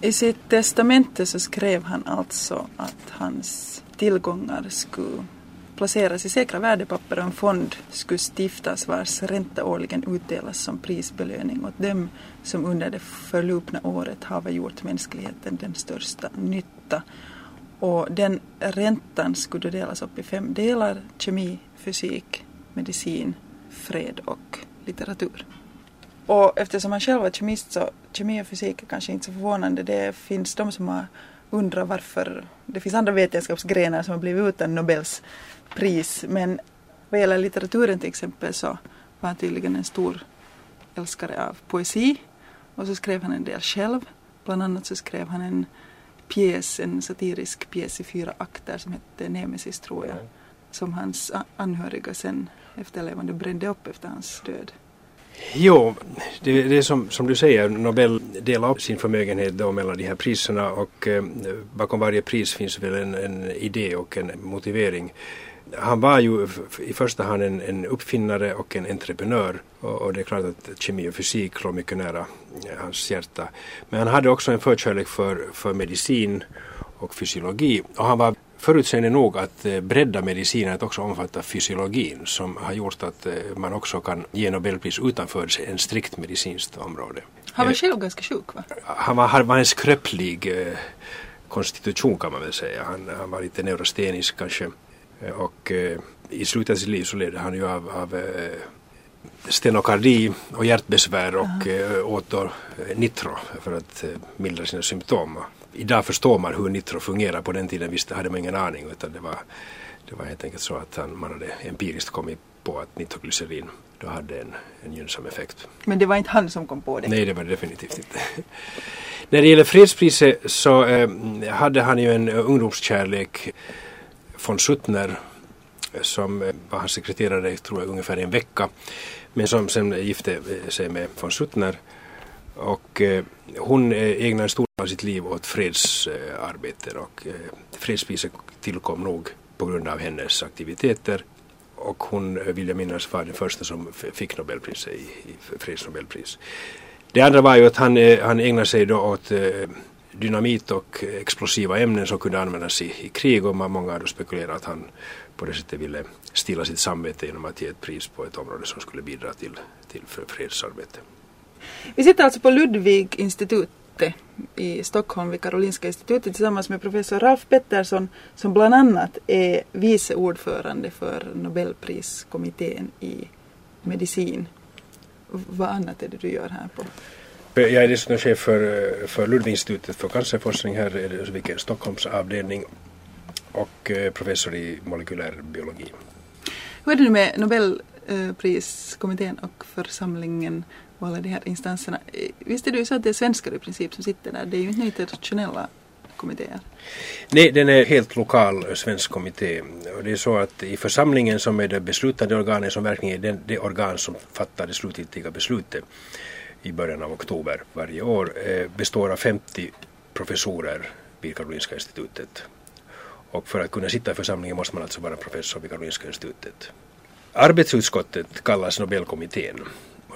I sitt testamente så skrev han alltså att hans tillgångar skulle placeras i säkra värdepapper och en fond skulle stiftas vars ränta årligen utdelas som prisbelöning åt dem som under det förlupna året har gjort mänskligheten den största nytta. Och den räntan skulle delas upp i fem delar, kemi, fysik, medicin, fred och litteratur. Och eftersom han själv var kemist så kemi och fysik är kanske inte så förvånande. Det finns de som har undrat varför det finns andra vetenskapsgrenar som har blivit utan Nobels pris. Men vad gäller litteraturen till exempel så var han tydligen en stor älskare av poesi. Och så skrev han en del själv. Bland annat så skrev han en pjäs, en satirisk pjäs i fyra akter som hette Nemesis tror jag. Som hans anhöriga sen efterlevande brände upp efter hans död. Jo, det, det är som, som du säger, Nobel delar upp sin förmögenhet då mellan de här priserna och eh, bakom varje pris finns väl en, en idé och en motivering. Han var ju i första hand en, en uppfinnare och en entreprenör och, och, det är klart att kemi och fysik låg mycket nära eh, hans hjärta. Men han hade också en förkärlek för, för medicin och fysiologi och han var förutseende nog att eh, bredda medicinen att också omfatta fysiologin som har gjort att eh, man också kan ge Nobelpris utanför en strikt medicinskt område. Han var eh, själv ganska sjuk va? Han var, han var en skröplig konstitution kan man väl säga. Han, han var lite neurostenisk kanske och i slutet av sitt liv så led han ju av, av stenokardi och hjärtbesvär och uh åt då nitro för att mildra sina symptom idag förstår man hur nitro fungerar. På den tiden visste, hade man ingen aning utan det var, det var helt enkelt så att han, man hade empiriskt kommit på att nitroglycerin då hade en, en gynnsam effekt. Men det var inte han som kom på det? Nej, det var det definitivt inte. När det gäller fredspriset så eh, hade han ju en ungdomskärlek von Suttner som eh, var hans sekreterare tror jag ungefär en vecka men som sen gifte sig med von Suttner och eh, hon eh, ägnade en stor del av sitt liv åt fredsarbete och eh, fredspriset tillkom nog på grund av hennes aktiviteter. Och hon, eh, vill jag minnas, var den första som fick Nobelpriset i, i fredsnobelpris. Det andra var ju att han, eh, han ägnade sig då åt dynamit och explosiva ämnen som kunde användas i, i krig och många har då spekulerat att han på det sättet ville stilla sitt samvete genom att ge ett pris på ett område som skulle bidra till, till fredsarbete. Vi sitter alltså på Ludwig-institutet i Stockholm vid Karolinska institutet tillsammans med professor Ralf Pettersson som bland annat är vice ordförande för Nobelpriskommittén i medicin. Vad annat är det du gör här på? Jag är dessutom chef för, för Ludwig-institutet för cancerforskning här i Stockholms Stockholmsavdelning och eh, professor i molekylär biologi. Hur är det nu med Nobelpriskommittén och församlingen och alla de här instanserna. Eh, Visst är det ju så att det är svenskar i princip som sitter där, det är ju inte internationella kommittéer? Nej, den är helt lokal eh, svensk kommitté. Och det är så att i församlingen som är det beslutande organet som verkligen är det, det organ som fattar det slutgiltiga beslutet i början av oktober varje år eh, består av 50 professorer vid Karolinska institutet. Och för att kunna sitta i församlingen måste man alltså vara professor vid Karolinska institutet. Arbetsutskottet kallas Nobelkommittén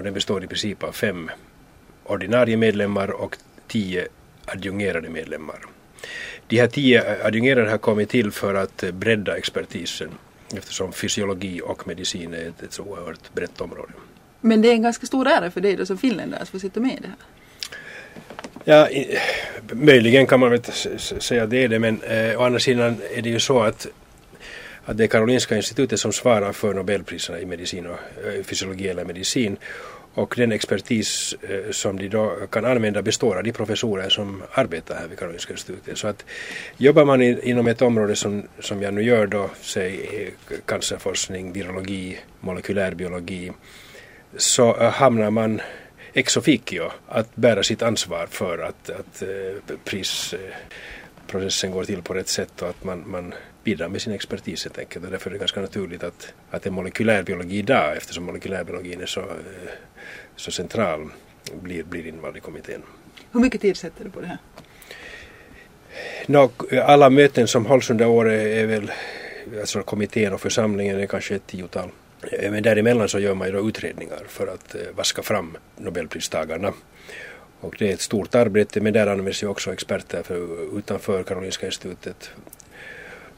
och den består i princip av fem ordinarie medlemmar och tio adjungerade medlemmar. De här tio adjungerade har kommit till för att bredda expertisen eftersom fysiologi och medicin är ett, ett så oerhört brett område. Men det är en ganska stor ära för dig då som finländare att få sitta med i det här? Ja, möjligen kan man väl säga det är det men eh, å andra sidan är det ju så att att det är Karolinska institutet som svarar för Nobelpriserna i medicin och eh, fysiologi eller medicin. Och den expertis eh, som de då kan använda består av de professorer som arbetar här vid Karolinska institutet. Så att jobbar man inom ett område som, som jag nu gör då, säg eh, cancerforskning, virologi, molekylärbiologi, så hamnar man ex officio att bära sitt ansvar för att, att prisprocessen går till på rätt sätt och att man, man bidrar med sin expertis helt enkelt. Och därför är det ganska naturligt att, att en molekylärbiologi idag, eftersom molekylärbiologin är så, eh, så central, blir, blir invald i kommittén. Hur mycket tid sätter du på det här? No, alla möten som hålls under året är väl, alltså kommittén och församlingen är kanske ett tiotal. Men däremellan så gör man ju då utredningar för att eh, vaska fram nobelpristagarna. Och det är ett stort arbete men där används ju också experter för, utanför Karolinska institutet.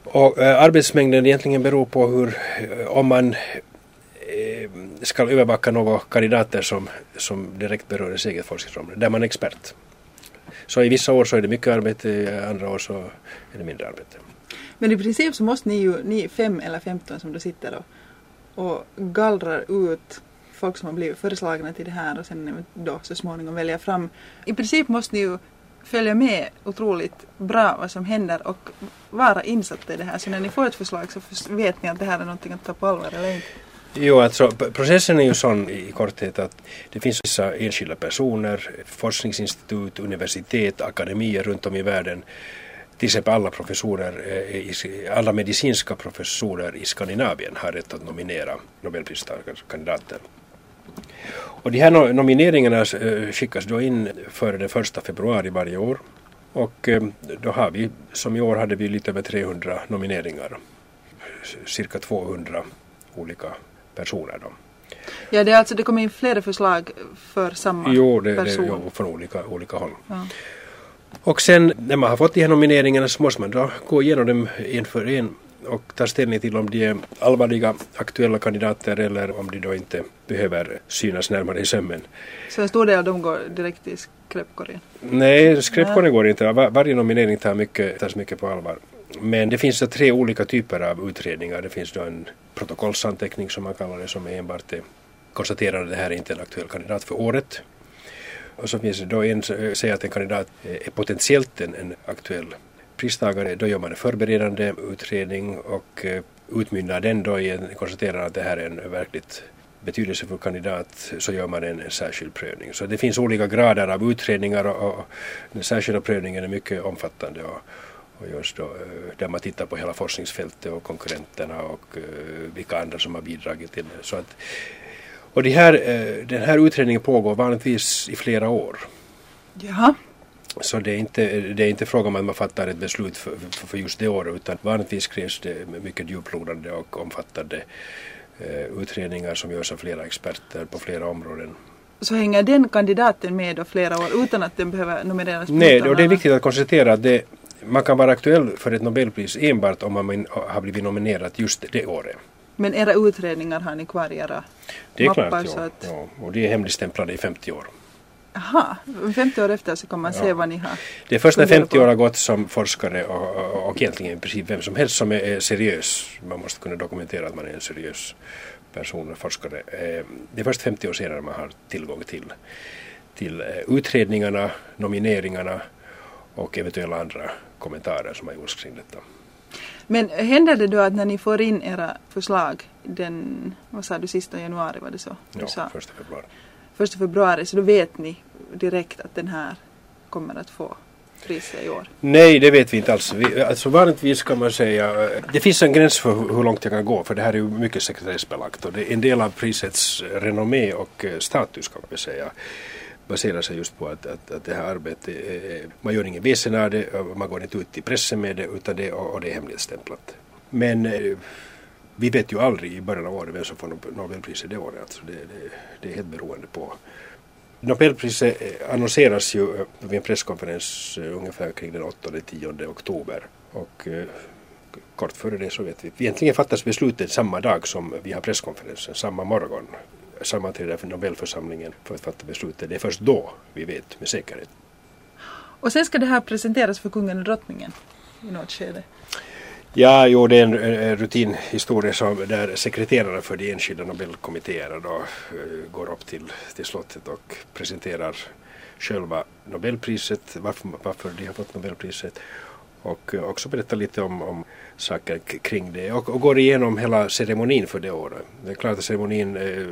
Och eh, arbetsmängden egentligen beror på hur, eh, om man eh, ska övervaka några kandidater som, som direkt berör ens eget forskningsområde, där man är expert. Så i vissa år så är det mycket arbete, i andra år så är det mindre arbete. Men i princip så måste ni ju, ni fem eller femton som då sitter och, och gallrar ut folk som har blivit föreslagna till det här och sen då så småningom välja fram. I princip måste ni ju följa med otroligt bra vad som händer och vara insatt i det här. Så när ni får ett förslag så vet ni att det här är någonting att ta på allvar eller inte. Jo, alltså processen är ju sån i korthet att det finns vissa enskilda personer, forskningsinstitut, universitet, akademier runt om i världen till exempel alla professorer, eh, alla medicinska professorer i Skandinavien har rätt att nominera nobelpristagarkandidater. Och de här nomineringarna eh, skickas då in före den första februari varje år. Och eh, då har vi, som i år hade vi lite över 300 nomineringar. Cirka 200 olika personer då. Ja, det, är alltså, det kommer in flera förslag för samma jo, det, person? Det, jo, från olika, olika håll. Ja. Och sen när man har fått de här nomineringarna så måste man då gå igenom dem en för en och ta ställning till om de är allvarliga aktuella kandidater eller om de då inte behöver synas närmare i sömmen. Så en stor del av dem går direkt i skräpkorgen? Nej, skräpkorgen går inte. Var, varje nominering tar mycket, tas mycket på allvar. Men det finns tre olika typer av utredningar. Det finns då en protokollsanteckning som man kallar det som är enbart konstaterar att det här är inte en aktuell kandidat för året. Och så finns det då en som säger att en kandidat är potentiellt en, en aktuell pristagare. Då gör man en förberedande utredning och eh, utmynnar den då i en konstaterar att det här är en verkligt betydelsefull kandidat så gör man en, en särskild prövning. Så det finns olika grader av utredningar och, och den särskilda prövningen är mycket omfattande och, och görs då, eh, där man tittar på hela forskningsfältet och konkurrenterna och eh, vilka andra som har bidragit till det. Så att och det här, den här utredningen pågår vanligtvis i flera år. Jaha. Så det är, inte, det är inte fråga om att man fattar ett beslut för, för, för just det året utan vanligtvis krävs det mycket djuplodande och omfattande eh, utredningar som görs av flera experter på flera områden. Så hänger den kandidaten med då flera år utan att den behöver nomineras? Nej, och det är viktigt att konstatera att det, man kan vara aktuell för ett Nobelpris enbart om man har blivit nominerad just det året. Men era utredningar har ni kvar i era Det är mappar, klart, ja, att... ja. Och de är hemligstämplade i 50 år. Aha, 50 år efter så kan man Ja. se vad ni har Det är först när funderat 50 på. år har gått som forskare och, och, och egentligen i princip vem som helst som är, är seriös, man måste kunna dokumentera att man är en seriös person och forskare. Eh, Det är först 50 år senare man har tillgång till, till eh, utredningarna, nomineringarna och eventuella andra kommentarer som har gjorts kring detta. Men händer det då att när ni får in era förslag den, vad sa du, sista januari var det så? Du Ja, sa första februari första februari, så då vet ni direkt att den här kommer att få priser i år? Nej, det vet vi inte alls. Vi, alltså vanligtvis kan man säga, eh, det finns en gräns för hur långt jag kan gå för det här är ju mycket sekretessbelagt och det är en del av prisets renommé och eh, status kan man säga baserar sig just på att, att, att det här arbetet, är- man gör ingen väsen av det, man går inte ut i pressen med det utan det, och, och det är hemligstämplat. Men vi vet ju aldrig i början av året vem som får Nobelpriset det året. Alltså det, det, det är helt beroende på Nobelpriset eh, annonseras ju eh, vid en presskonferens eh, ungefär kring den 8-10 oktober. Och kort före det så vet vi. Egentligen fattas beslutet samma dag som vi har presskonferensen, samma morgon. Sammanträder för Nobelförsamlingen för att fatta beslutet. Det är först då vi vet med säkerhet. Och sen ska det här presenteras för kungen och drottningen i något skede. Ja, jo, det är en, rutinhistoria som, där sekreterare för de enskilda Nobelkommittéerna då eh, går upp till, till slottet och presenterar själva Nobelpriset, varför, varför de har fått Nobelpriset och eh, också berättar lite om, om saker kring det och, och går igenom hela ceremonin för det året. Det är klart att ceremonin eh,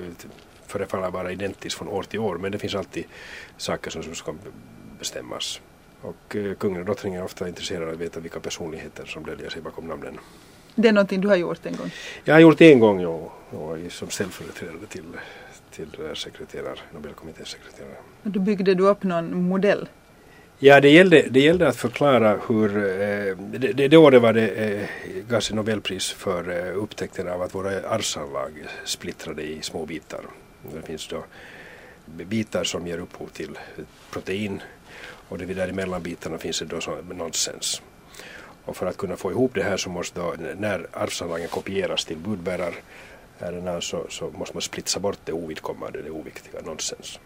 förefaller vara identisk från år till år men det finns alltid saker som, som ska bestämmas. Och eh, kungen och drottningen är ofta intresserade av att veta vilka personligheter som döljer sig bakom namnen. Det är någonting du har gjort en gång. Jag har gjort det en gång ja, som ställföreträdare till, till sekreterare, Nobelkommitténs sekreterare. Och Då byggde du upp någon modell. Ja, det gällde, det gällde att förklara hur... Eh, det, det, det året var det eh, gavs Nobelpris för eh, upptäckten av att våra arvsanlag splittrade i små bitar. Det finns då bitar som ger upphov till protein och det däremellan bitarna finns det då som nonsens. Och för att kunna få ihop det här så måste då, när arvsanlagen kopieras till budbärarärendena så, så måste man splitsa bort det ovidkommande, det oviktiga, nonsens.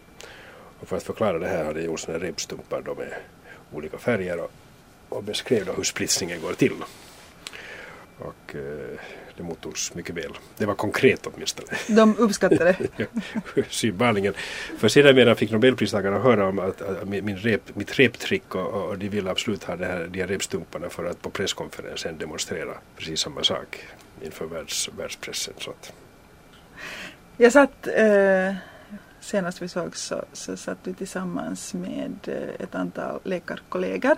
Och för att förklara det här hade jag gjort sådana repstumpar då med olika färger och, och beskrev då hur splitsningen går till. Och eh, det mottogs mycket väl. Det var konkret åtminstone. De uppskattade det. För sedan fick Nobelpristagarna höra om att, att min rep, mitt reptrick och, och, de ville absolut ha det här, de här repstumparna för att på presskonferensen demonstrera precis samma sak inför världs, världspressen. Så att. Jag satt eh, senast vi såg så, så satt du tillsammans med eh, ett antal läkarkollegor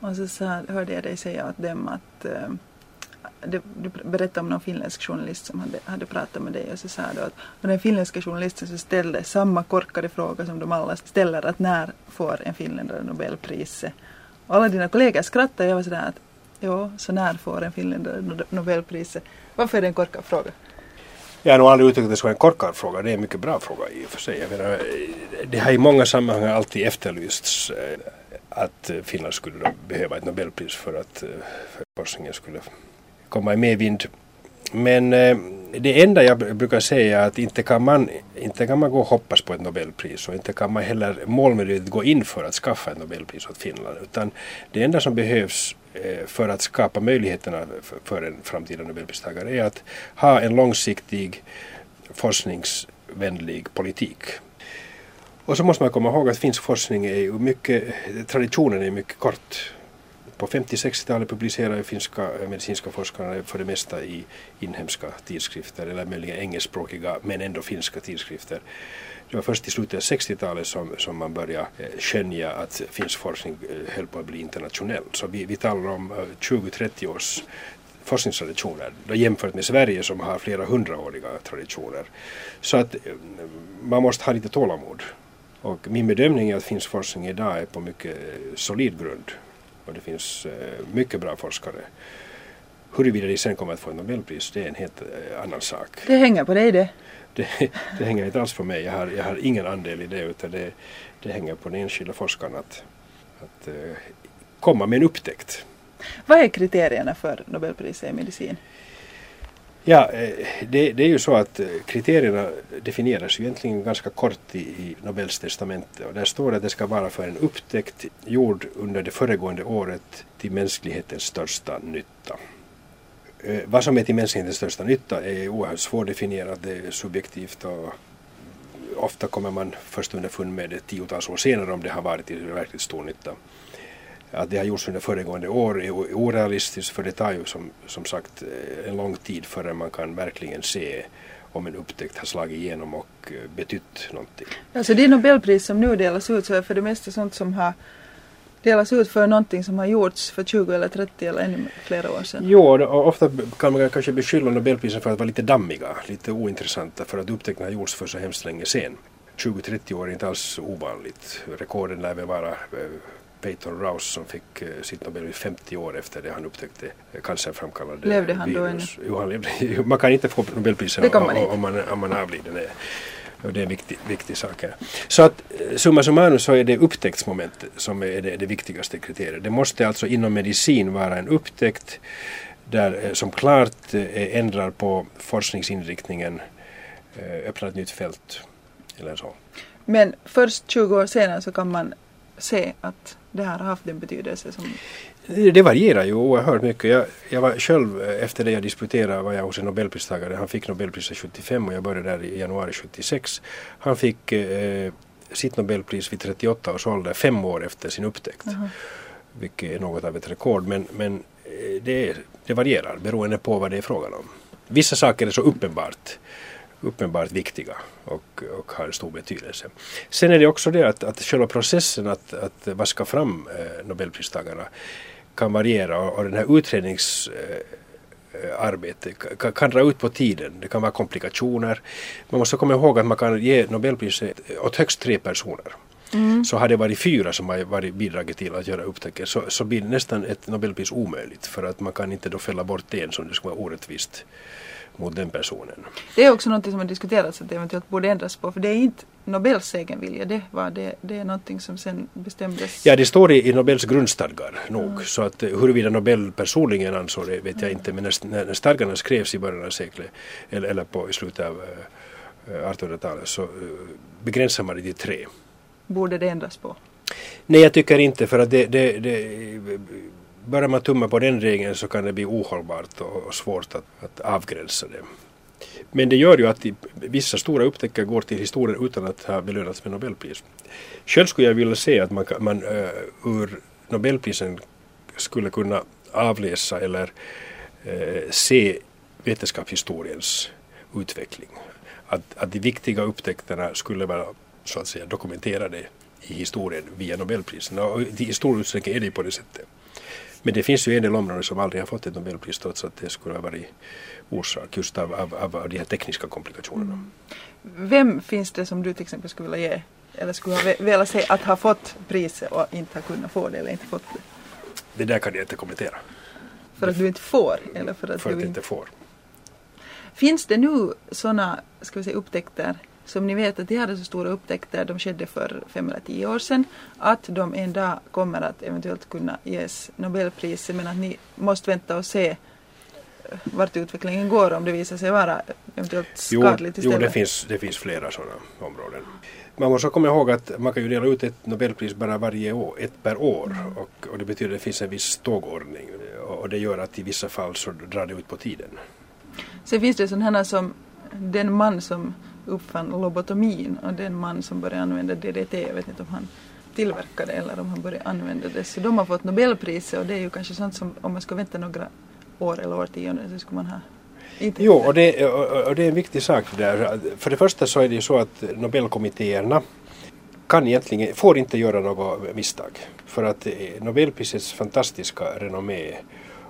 och så sa, hörde jag dig säga åt dem att du, du berättade om någon finländsk journalist som hade, hade pratat med dig och så sa du att och den finländska journalisten så ställde samma korkade fråga som de alla ställer att när får en finländare Nobelpriset? Och alla dina kollegor skrattade och jag var sådär att jo, så när får en finländare Nobelpriset? Varför är det en korkad fråga? Jag har nog aldrig uttryckt det som en korkad fråga. Det är en mycket bra fråga i och för sig. Jag menar, det har i många sammanhang alltid efterlysts eh, att Finland skulle behöva ett Nobelpris för att eh, forskningen skulle komma i medvind. Men eh, det enda jag brukar säga är att inte kan, man, inte kan man gå och hoppas på ett Nobelpris och inte kan man heller målmedvetet gå in för att skaffa ett Nobelpris åt Finland. Utan det enda som behövs eh, för att skapa möjligheterna för en framtida Nobelpristagare är att ha en långsiktig forskningsvänlig politik. Och så måste man komma ihåg att finsk forskning är ju mycket, traditionen är mycket kort på 50-60-talet publicerade finska eh, medicinska forskare för det mesta i inhemska tidskrifter eller möjligen engelskspråkiga men ändå finska tidskrifter. Det var först i slutet av 60-talet som, som man började eh, skönja att finsk forskning eh, höll på att bli internationell. Så vi, vi talar om 20-30 års forskningstraditioner då jämfört med Sverige som har flera hundraåriga traditioner. Så att man måste ha lite tålamod. Och min bedömning är att finsk forskning idag är på mycket solid grund och det finns eh, mycket bra forskare. Huruvida de sen kommer att få ett Nobelpris det är en helt eh, annan sak. Det hänger på dig det? Det, det hänger inte alls på mig. Jag har, jag har ingen andel i det utan det, det hänger på den enskilda forskaren att, att uh, komma med en upptäckt. Vad är kriterierna för Nobelpriset i medicin? Ja, eh, det, det, är ju så att eh, kriterierna definieras ju egentligen ganska kort i, i Nobels testamente och där står det att det ska vara för en upptäckt gjord under det föregående året till mänsklighetens största nytta. Eh, vad som är till mänsklighetens största nytta är oerhört svårdefinierat, det är subjektivt och ofta kommer man först underfund med det tiotals år senare om det har varit till verkligt stor nytta att det har gjorts under föregående år är orealistiskt för det tar ju som, som sagt eh, en lång tid förrän man kan verkligen se om en upptäckt har slagit igenom och eh, betytt någonting. Alltså det Nobelpris som nu delas ut så är för det mesta sånt som har delas ut för någonting som har gjorts för 20 eller 30 eller ännu flera år sedan. Jo, och ofta kan man kanske beskylla Nobelprisen för att vara lite dammiga, lite ointressanta för att upptäckterna har gjorts för så hemskt länge sedan. 20-30 år är inte alls ovanligt. Rekorden lär väl vara eh, Peyton Rouse som fick uh, sitt Nobel 50 år efter det han upptäckte cancerframkallande Levde han virus. då? Jo, han levde. man kan inte få Nobelpriset om, man om, man, om man avlider. Det, och det är en viktig, viktig sak här. Så att eh, summa summarum så är det upptäcktsmomentet som är det, det viktigaste kriteriet. Det måste alltså inom medicin vara en upptäckt där, eh, som klart ändrar på forskningsinriktningen, öppnar ett nytt fält eller så. Men först 20 år senare så kan man se att det här har haft en betydelse? Som... Det varierar ju oerhört mycket. Jag, jag var själv, eh, efter det jag disputerade, var jag hos en nobelpristagare. Han fick nobelpriset 75 och jag började där i januari 76. Han fick eh, sitt nobelpris vid 38 års ålder, fem år efter sin upptäckt. Uh -huh. Vilket är något av ett rekord. Men, men eh, det, det varierar beroende på vad det är frågan om. Vissa saker är så uppenbart uppenbart viktiga och, och har stor betydelse. Sen är det också det att, att själva processen att, att vaska fram eh, Nobelpristagarna kan variera och, och den här utredningsarbetet eh, kan, kan, dra ut på tiden. Det kan vara komplikationer. Man måste komma ihåg att man kan ge Nobelpriset åt högst tre personer. mm. så har det varit fyra som har varit bidragit till att göra upptäckten så, så blir nästan ett Nobelpris omöjligt för att man kan inte då fälla bort en som det skulle vara orättvist mot den personen. Det är också något som har diskuterats att det eventuellt borde ändras på för det är inte Nobels egen vilja, det, var det, det är någonting som sen bestämdes. Ja, det står i, i Nobels grundstadgar nog, mm. så att eh, huruvida Nobel personligen ansåg det vet jag inte, men när, när stadgarna skrevs i början av seklet, eller, eller på, i slutet av 1800-talet, eh, så uh, begränsar man det till tre. Borde det ändras på? Nej, jag tycker inte för att det, det, det börjar man tumma på den regeln så kan det bli ohållbart och, svårt att, att avgränsa det. Men det gör ju att vissa stora upptäckter går till historien utan att ha belönats med Nobelpris. Själv skulle jag vilja se att man, man uh, ur Nobelprisen skulle kunna avläsa eller uh, se vetenskapshistoriens utveckling. Att, att de viktiga upptäckterna skulle vara så att säga dokumenterade i historien via Nobelprisen. Och i stor utsträckning är det på det sättet. Men det finns ju en del områden som aldrig har fått ett Nobelpris trots att det skulle ha varit orsak just av, av, av, de här tekniska komplikationerna. Mm. Vem finns det som du till exempel skulle vilja ge eller skulle ha velat se att ha fått priset och inte ha kunnat få det eller inte fått det? Det där kan jag inte kommentera. För att du inte får? Eller för att, för du att inte får. Finns det nu sådana ska vi säga, upptäckter som ni vet att de hade så stora upptäckter, de skedde för fem eller tio år sedan, att de en dag kommer att eventuellt kunna ges Nobelpriset men att ni måste vänta och se vart utvecklingen går om det visar sig vara eventuellt skadligt istället? Jo, det finns, det finns flera sådana områden. Man måste komma ihåg att man kan ju dela ut ett Nobelpris bara varje år, ett per år mm. och, och det betyder att det finns en viss tågordning och det gör att i vissa fall så drar det ut på tiden. Sen finns det sådana som den man som uppfann lobotomin och den man som började använda DDT, jag vet inte om han tillverkade eller om han började använda det. Så de har fått Nobelpriset och det är ju kanske sånt som om man ska vänta några år eller årtionden så skulle man ha inte jo, och det, och det är en viktig sak där. För det första så är det ju så att Nobelkommittéerna kan egentligen, får inte göra något misstag. För att Nobelprisets fantastiska renommé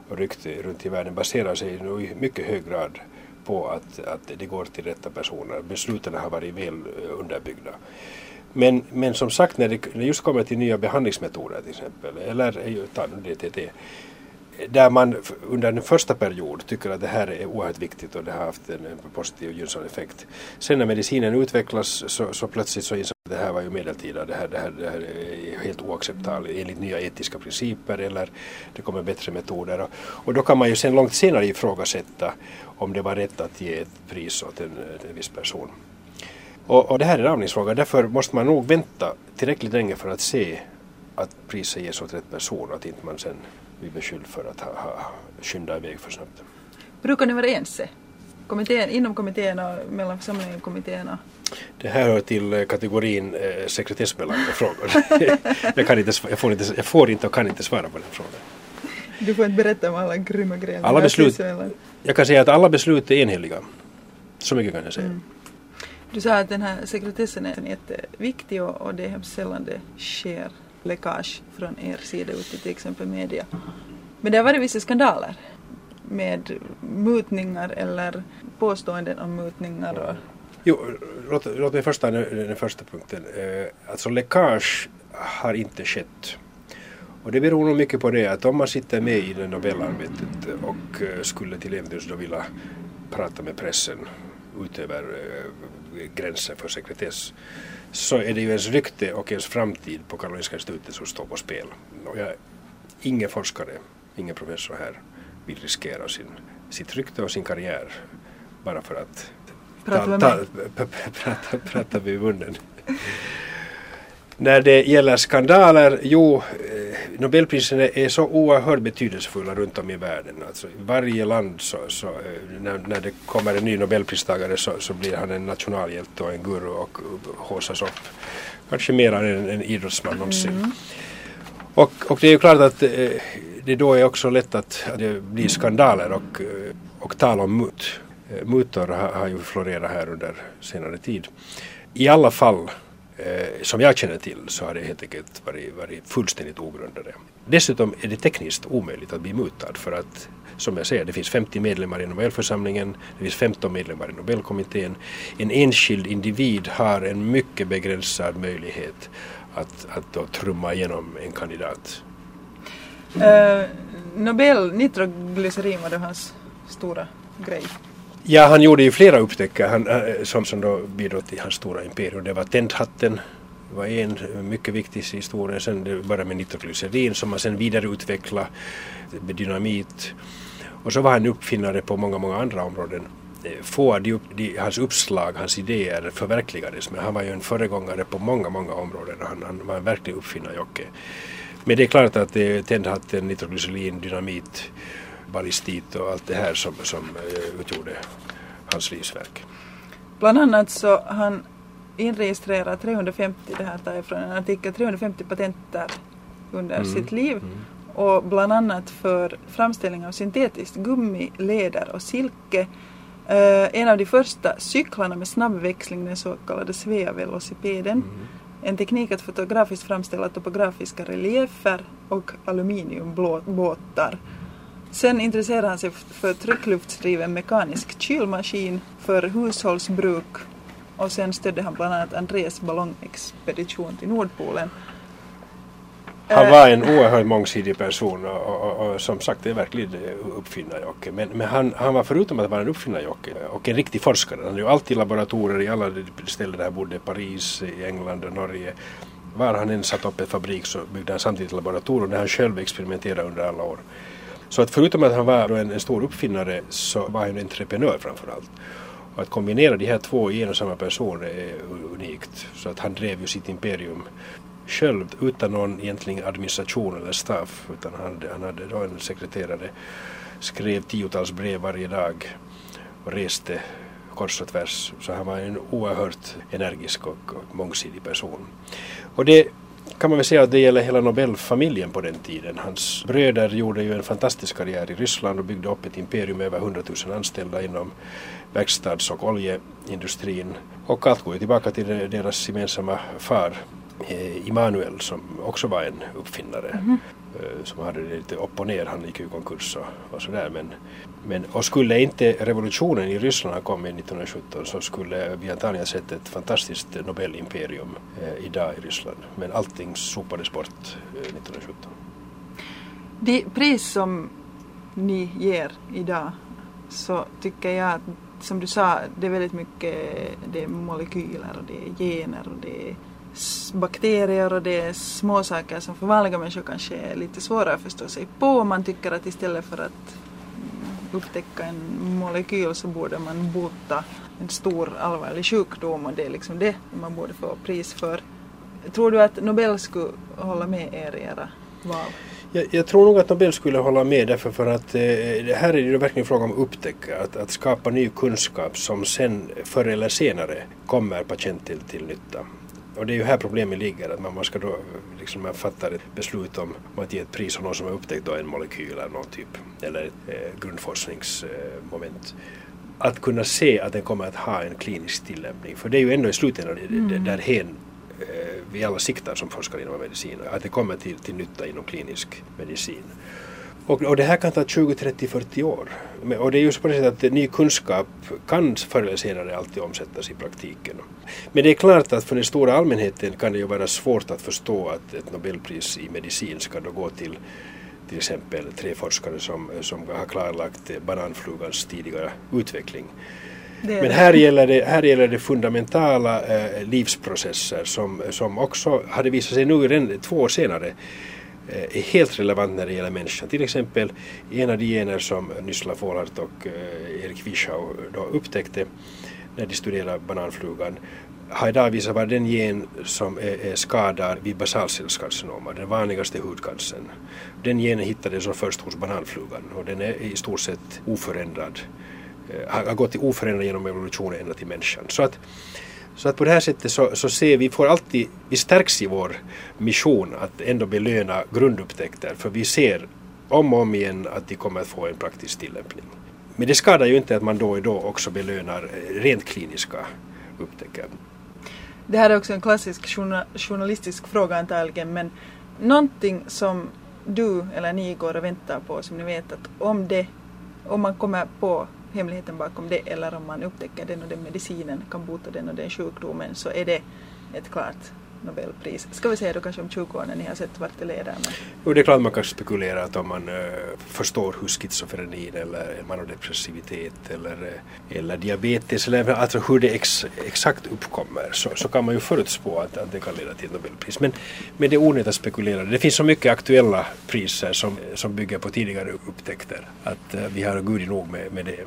och rykte runt i världen baserar sig i mycket hög grad på att, att det går till rätta personer. Besluten har varit väl eh, underbyggda. Men, men som sagt när det, just kommer till nya behandlingsmetoder till exempel, eller eh, ta DTT, där man under den första period tycker att det här är oerhört viktigt och det har haft en, en positiv och gynnsam effekt. Sen när medicinen utvecklas så, så plötsligt så inser det här var ju medeltida, det här, det, här, det här är helt oacceptabelt enligt nya etiska principer eller det kommer bättre metoder. Och, och då kan man ju sen långt senare ifrågasätta om det var rätt att ge ett pris åt en, en viss person. Och, och det här är en avningsfråga, därför måste man nog vänta tillräckligt länge för att se att priset ges åt rätt person och att inte man sen blir beskylld för att ha, ha skyndat iväg för snabbt. Brukar ni vara ense? Kommittén, inom kommittén och mellan församlingen och kommittén? Det här hör till eh, kategorin eh, sekretessbelagda frågor. jag, kan inte, jag, får inte, jag får inte och kan inte svara på den frågan. Du får inte berätta om alla grymma grejer. Alla beslut, jag kan säga att alla beslut är enhälliga. Så mycket kan jag säga. Mm. Du sa att den här sekretessen är jätteviktig och, och det är hemskt sällan det sker läckage från er sida ut till till exempel media. Men det har varit vissa skandaler med mutningar eller påståenden om mutningar. Och... Jo, låt, låt mig först ta den första punkten. Eh, alltså läckage har inte skett. Och det beror nog mycket på det att om man sitter med i det Nobelarbetet och eh, skulle till äventyrs då vilja prata med pressen utöver eh, gränsen för sekretess så är det ju ens rykte och ens framtid på Karolinska institutet som står på spel. Och jag, ingen forskare, ingen professor här vill riskera sin, sitt rykte och sin karriär bara för att prata, ta, ta, prata, prata vid munnen. När det gäller skandaler, jo, eh, Nobelprisen är så oerhört betydelsefulla runt om i världen. Alltså, varje land så, så eh, när, när, det kommer en ny Nobelpristagare så, så, blir han en nationalhjälte och en guru och håsas upp. Kanske mer än en, en idrottsman någonsin. Mm. Och, och det är ju klart att eh, det då är också lätt att, det blir skandaler och, och tal om mut. Mutor har, har ju florerat här under senare tid. I alla fall eh, som jag känner till så har det helt enkelt varit, varit fullständigt ogrundade. Dessutom är det tekniskt omöjligt att bli mutad för att som jag säger, det finns 50 medlemmar i Nobelförsamlingen, det finns 15 medlemmar i Nobelkommittén. En enskild individ har en mycket begränsad möjlighet att, att då trumma igenom en kandidat. Uh, Nobel nitroglycerin var det hans stora grej. Ja, han gjorde ju flera upptäckter han, eh, som, som då bidrog till hans stora imperium. Det var tändhatten, var en mycket viktig historia. Sen det började med nitroglycerin som man sen vidareutvecklade med dynamit. Och så var han uppfinnare på många, många andra områden. Eh, Få av de, de, hans uppslag, hans idéer förverkligades men han var ju en föregångare på många, många områden och han, han var en verklig uppfinnarjocke. Men det är klart att det är tändhatten, nitroglycerin, dynamit, ballistit och allt det här som, som uh, utgjorde hans livsverk. Bland annat så han inregistrerar 350, det här tar jag från en artikel, 350 patenter under mm. sitt liv. Mm. Och bland annat för framställning av syntetiskt gummi, läder och silke. Uh, en av de första cyklarna med snabbväxling, den så kallade Svea-velocipeden. Mm. En teknik att fotografiskt framställa topografiska reliefer och aluminiumbåtar. Sen intresserade han sig för tryckluftsdriven mekanisk kylmaskin för hushållsbruk och sen stödde han bland annat Andreas ballongexpedition till Nordpolen. Eh. Han var en oerhört mångsidig person och, och, och, och som sagt det är verkligen uppfinnarjocke. Men, men han, han var förutom att vara en uppfinnarjocke och en riktig forskare. Han hade ju alltid laboratorier i alla ställen där han bodde, Paris, i England och Norge. Var han än satt upp en fabrik så byggde han samtidigt laboratorier där han själv experimenterade under alla år. Så att förutom att han var en, en stor uppfinnare så var han en entreprenör framför allt. Och att kombinera de här två i en och samma person är unikt. Så att han drev ju sitt imperium själv utan någon egentlig administration eller staff. Utan han, han hade då en sekreterare, skrev tiotals brev varje dag och reste kors och tvärs. Så han var en oerhört energisk och, och mångsidig person. Och det kan man väl säga att det gäller hela Nobelfamiljen på den tiden. Hans bröder gjorde ju en fantastisk karriär i Ryssland och byggde upp ett imperium med över 100 000 anställda inom verkstads och oljeindustrin. Och allt går ju tillbaka till deras gemensamma far Immanuel som också var en uppfinnare. Mm som hade det lite upp och ner, han gick ju i konkurs och, och sådär. Men, men, och skulle inte revolutionen i Ryssland ha kommit 1917 så skulle vi antagligen sett ett fantastiskt Nobelimperium eh, idag i Ryssland. Men allting sopades bort eh, 1917. Det pris som ni ger idag så tycker jag att som du sa, det är väldigt mycket det är molekyler och det är gener och det är bakterier och det är småsaker som för vanliga människor kanske är lite svårare att förstå sig på. Man tycker att istället för att upptäcka en molekyl så borde man bota en stor allvarlig sjukdom och det är liksom det man borde få pris för. Tror du att Nobel skulle hålla med er i era val? Jag, jag, tror nog att Nobel skulle hålla med därför för att eh, här är det ju verkligen fråga om upptäcka, att, att skapa ny kunskap som sen förr eller senare kommer patienten till, till nytta. Och det är ju här problemet ligger, att man ska då liksom man fattar ett beslut om, att ge ett pris åt någon som har upptäckt då en molekyl eller någon typ, eller ett eh, grundforskningsmoment. att kunna se att den kommer att ha en klinisk tillämpning, för det är ju ändå i slutändan mm. därhen eh, vi alla siktar som forskare inom medicin, att det kommer till, till nytta inom klinisk medicin. Och, och det här kan ta 20, 30, 40 år. Och det är just på det sättet att ny kunskap kan förr eller senare alltid omsättas i praktiken. Men det är klart att för den stora allmänheten kan det ju vara svårt att förstå att ett Nobelpris i medicin ska då gå till till exempel tre forskare som, som har klarlagt bananflugans tidigare utveckling. Men här gäller, det, här gäller det fundamentala eh, livsprocesser som, som också hade visat sig nu redan två år senare Eh, är helt relevant när det gäller människan. Till exempel en av de gener som Nyssla Fålhart och eh, Erik Wischau eh, då upptäckte när de studerade bananflugan har idag visat vara den gen som är, är skadad vid basalcellskarcinoma, den vanligaste hudcancern. Den genen hittades först hos bananflugan och den är i stort sett oförändrad, har gått oförändrad genom evolutionen ända till människan. Så att så att på det här sättet så, så ser vi, får alltid, vi stärks i vår mission att ändå belöna grundupptäckter för vi ser om och om igen att de kommer att få en praktisk tillämpning. Men det skadar ju inte att man då och då också belönar eh, rent kliniska upptäckter. Det här är också en klassisk journalistisk fråga antagligen men någonting som du eller ni går och väntar på som ni vet att om det, om man kommer på hemligheten bakom det eller om man upptäcker den och den medicinen kan bota den och den sjukdomen så är det ett klart Nobelpris. Ska vi säga då kanske om 20 år när ni har sett vart det leder? Men... Jo, det är klart man kan spekulera att om man äh, förstår hur schizofrenin eller manodepressivitet eller, eh, eller diabetes eller alltså hur det ex, exakt uppkommer så, så kan man ju förutspå att, att det kan leda till Nobelpris. Men, men det är onödigt att spekulera. Det finns så mycket aktuella priser som, som bygger på tidigare upptäckter att äh, vi har gudi nog med, med det.